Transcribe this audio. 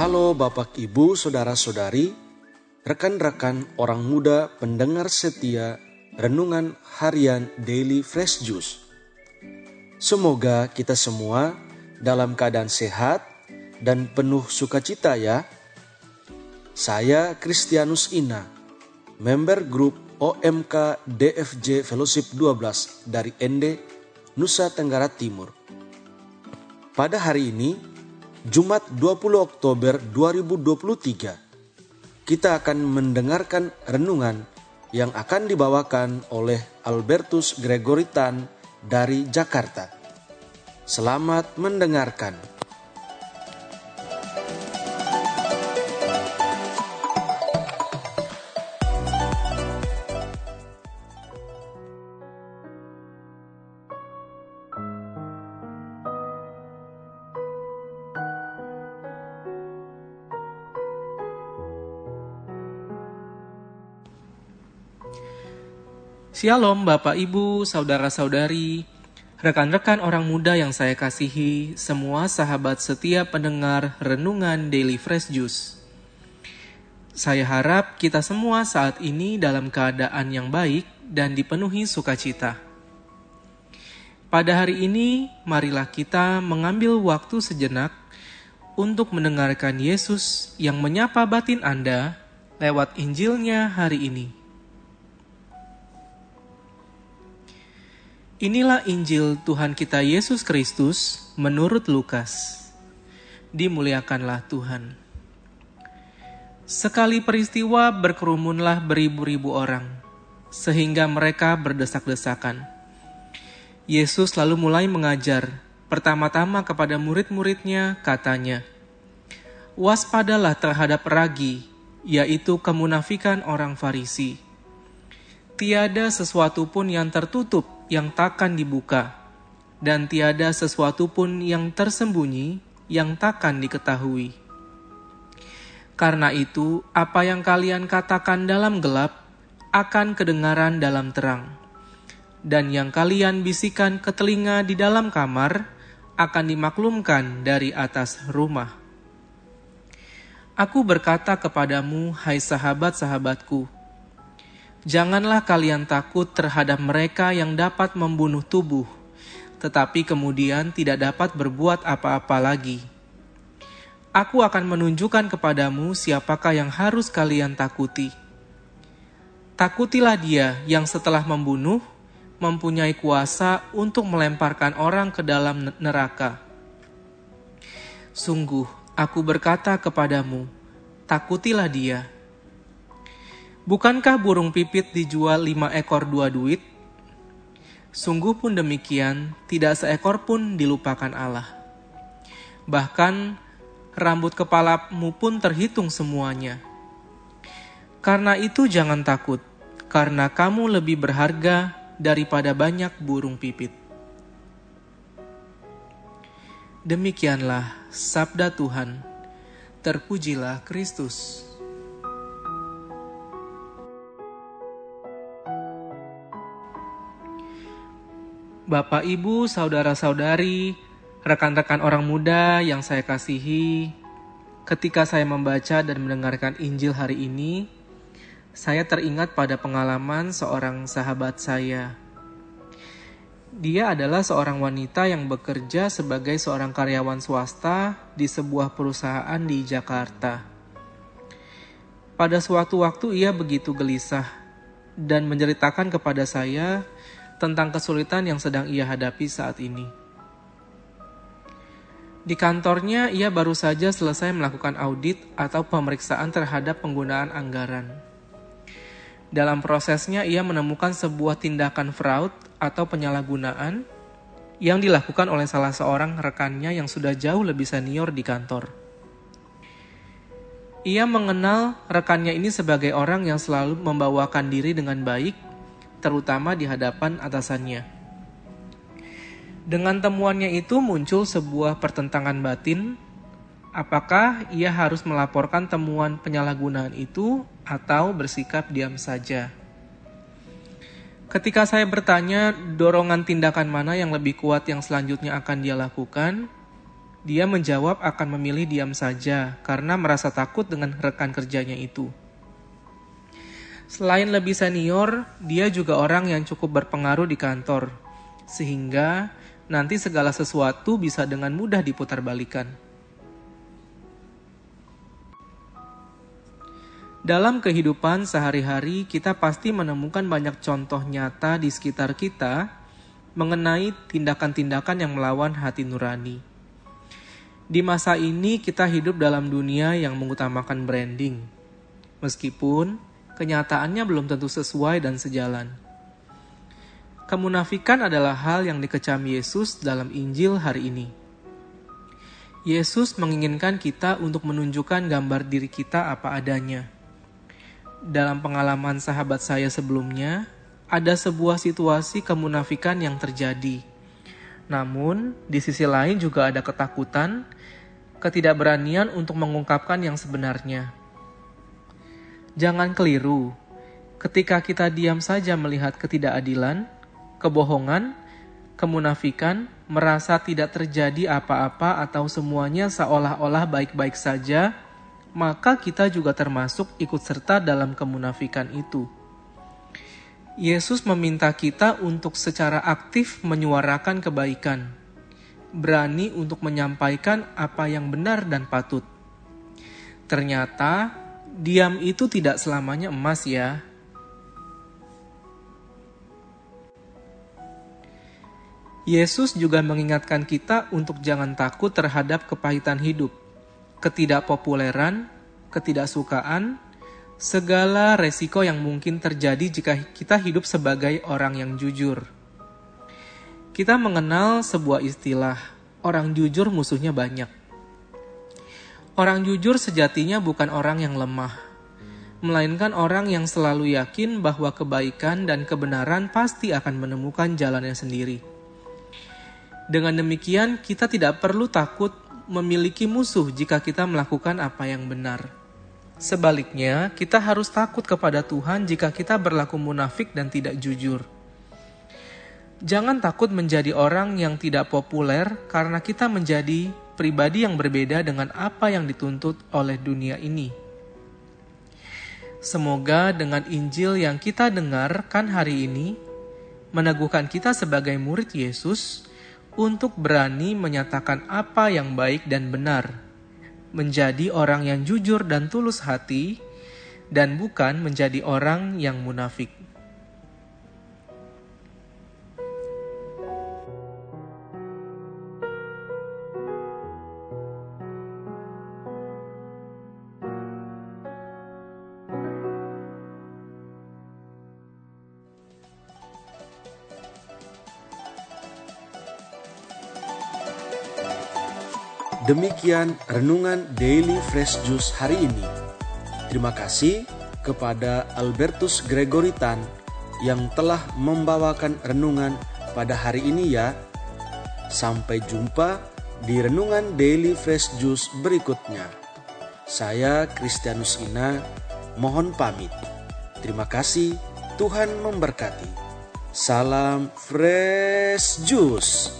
Halo Bapak Ibu, Saudara-saudari, rekan-rekan orang muda pendengar setia Renungan Harian Daily Fresh Juice. Semoga kita semua dalam keadaan sehat dan penuh sukacita ya. Saya Kristianus Ina, member grup OMK DFJ Fellowship 12 dari Ende, Nusa Tenggara Timur. Pada hari ini, Jumat 20 Oktober 2023, kita akan mendengarkan renungan yang akan dibawakan oleh Albertus Gregoritan dari Jakarta. Selamat mendengarkan. Shalom Bapak Ibu, Saudara-saudari, rekan-rekan orang muda yang saya kasihi, semua sahabat setia pendengar Renungan Daily Fresh Juice. Saya harap kita semua saat ini dalam keadaan yang baik dan dipenuhi sukacita. Pada hari ini, marilah kita mengambil waktu sejenak untuk mendengarkan Yesus yang menyapa batin Anda lewat Injilnya hari ini. Inilah Injil Tuhan kita Yesus Kristus menurut Lukas. Dimuliakanlah Tuhan. Sekali peristiwa berkerumunlah beribu-ribu orang, sehingga mereka berdesak-desakan. Yesus lalu mulai mengajar, pertama-tama kepada murid-muridnya, katanya, Waspadalah terhadap ragi, yaitu kemunafikan orang Farisi. Tiada sesuatu pun yang tertutup yang takkan dibuka, dan tiada sesuatu pun yang tersembunyi yang takkan diketahui. Karena itu, apa yang kalian katakan dalam gelap akan kedengaran dalam terang, dan yang kalian bisikan ke telinga di dalam kamar akan dimaklumkan dari atas rumah. Aku berkata kepadamu, hai sahabat-sahabatku, Janganlah kalian takut terhadap mereka yang dapat membunuh tubuh, tetapi kemudian tidak dapat berbuat apa-apa lagi. Aku akan menunjukkan kepadamu siapakah yang harus kalian takuti. Takutilah dia yang setelah membunuh mempunyai kuasa untuk melemparkan orang ke dalam neraka. Sungguh, aku berkata kepadamu, takutilah dia Bukankah burung pipit dijual lima ekor dua duit? Sungguh pun demikian, tidak seekor pun dilupakan Allah. Bahkan rambut kepalamu pun terhitung semuanya. Karena itu jangan takut, karena kamu lebih berharga daripada banyak burung pipit. Demikianlah sabda Tuhan. Terpujilah Kristus. Bapak, Ibu, saudara-saudari, rekan-rekan orang muda yang saya kasihi, ketika saya membaca dan mendengarkan Injil hari ini, saya teringat pada pengalaman seorang sahabat saya. Dia adalah seorang wanita yang bekerja sebagai seorang karyawan swasta di sebuah perusahaan di Jakarta. Pada suatu waktu, ia begitu gelisah dan menceritakan kepada saya tentang kesulitan yang sedang ia hadapi saat ini. Di kantornya, ia baru saja selesai melakukan audit atau pemeriksaan terhadap penggunaan anggaran. Dalam prosesnya, ia menemukan sebuah tindakan fraud atau penyalahgunaan yang dilakukan oleh salah seorang rekannya yang sudah jauh lebih senior di kantor. Ia mengenal rekannya ini sebagai orang yang selalu membawakan diri dengan baik terutama di hadapan atasannya. Dengan temuannya itu muncul sebuah pertentangan batin, apakah ia harus melaporkan temuan penyalahgunaan itu atau bersikap diam saja. Ketika saya bertanya dorongan tindakan mana yang lebih kuat yang selanjutnya akan dia lakukan, Dia menjawab akan memilih diam saja karena merasa takut dengan rekan kerjanya itu. Selain lebih senior, dia juga orang yang cukup berpengaruh di kantor, sehingga nanti segala sesuatu bisa dengan mudah diputar Dalam kehidupan sehari-hari, kita pasti menemukan banyak contoh nyata di sekitar kita mengenai tindakan-tindakan yang melawan hati nurani. Di masa ini, kita hidup dalam dunia yang mengutamakan branding, meskipun kenyataannya belum tentu sesuai dan sejalan. Kemunafikan adalah hal yang dikecam Yesus dalam Injil hari ini. Yesus menginginkan kita untuk menunjukkan gambar diri kita apa adanya dalam pengalaman sahabat saya sebelumnya, ada sebuah situasi kemunafikan yang terjadi. Namun, di sisi lain juga ada ketakutan, ketidakberanian untuk mengungkapkan yang sebenarnya. Jangan keliru, ketika kita diam saja melihat ketidakadilan, kebohongan, kemunafikan, merasa tidak terjadi apa-apa atau semuanya seolah-olah baik-baik saja, maka kita juga termasuk ikut serta dalam kemunafikan itu. Yesus meminta kita untuk secara aktif menyuarakan kebaikan, berani untuk menyampaikan apa yang benar dan patut. Ternyata, diam itu tidak selamanya emas, ya. Yesus juga mengingatkan kita untuk jangan takut terhadap kepahitan hidup ketidakpopuleran, ketidaksukaan, segala resiko yang mungkin terjadi jika kita hidup sebagai orang yang jujur. Kita mengenal sebuah istilah, orang jujur musuhnya banyak. Orang jujur sejatinya bukan orang yang lemah, melainkan orang yang selalu yakin bahwa kebaikan dan kebenaran pasti akan menemukan jalannya sendiri. Dengan demikian, kita tidak perlu takut memiliki musuh jika kita melakukan apa yang benar. Sebaliknya, kita harus takut kepada Tuhan jika kita berlaku munafik dan tidak jujur. Jangan takut menjadi orang yang tidak populer karena kita menjadi pribadi yang berbeda dengan apa yang dituntut oleh dunia ini. Semoga dengan Injil yang kita dengarkan hari ini meneguhkan kita sebagai murid Yesus untuk berani menyatakan apa yang baik dan benar, menjadi orang yang jujur dan tulus hati, dan bukan menjadi orang yang munafik. Demikian renungan Daily Fresh Juice hari ini. Terima kasih kepada Albertus Gregoritan yang telah membawakan renungan pada hari ini ya. Sampai jumpa di renungan Daily Fresh Juice berikutnya. Saya Kristianus Ina, mohon pamit. Terima kasih, Tuhan memberkati. Salam Fresh Juice.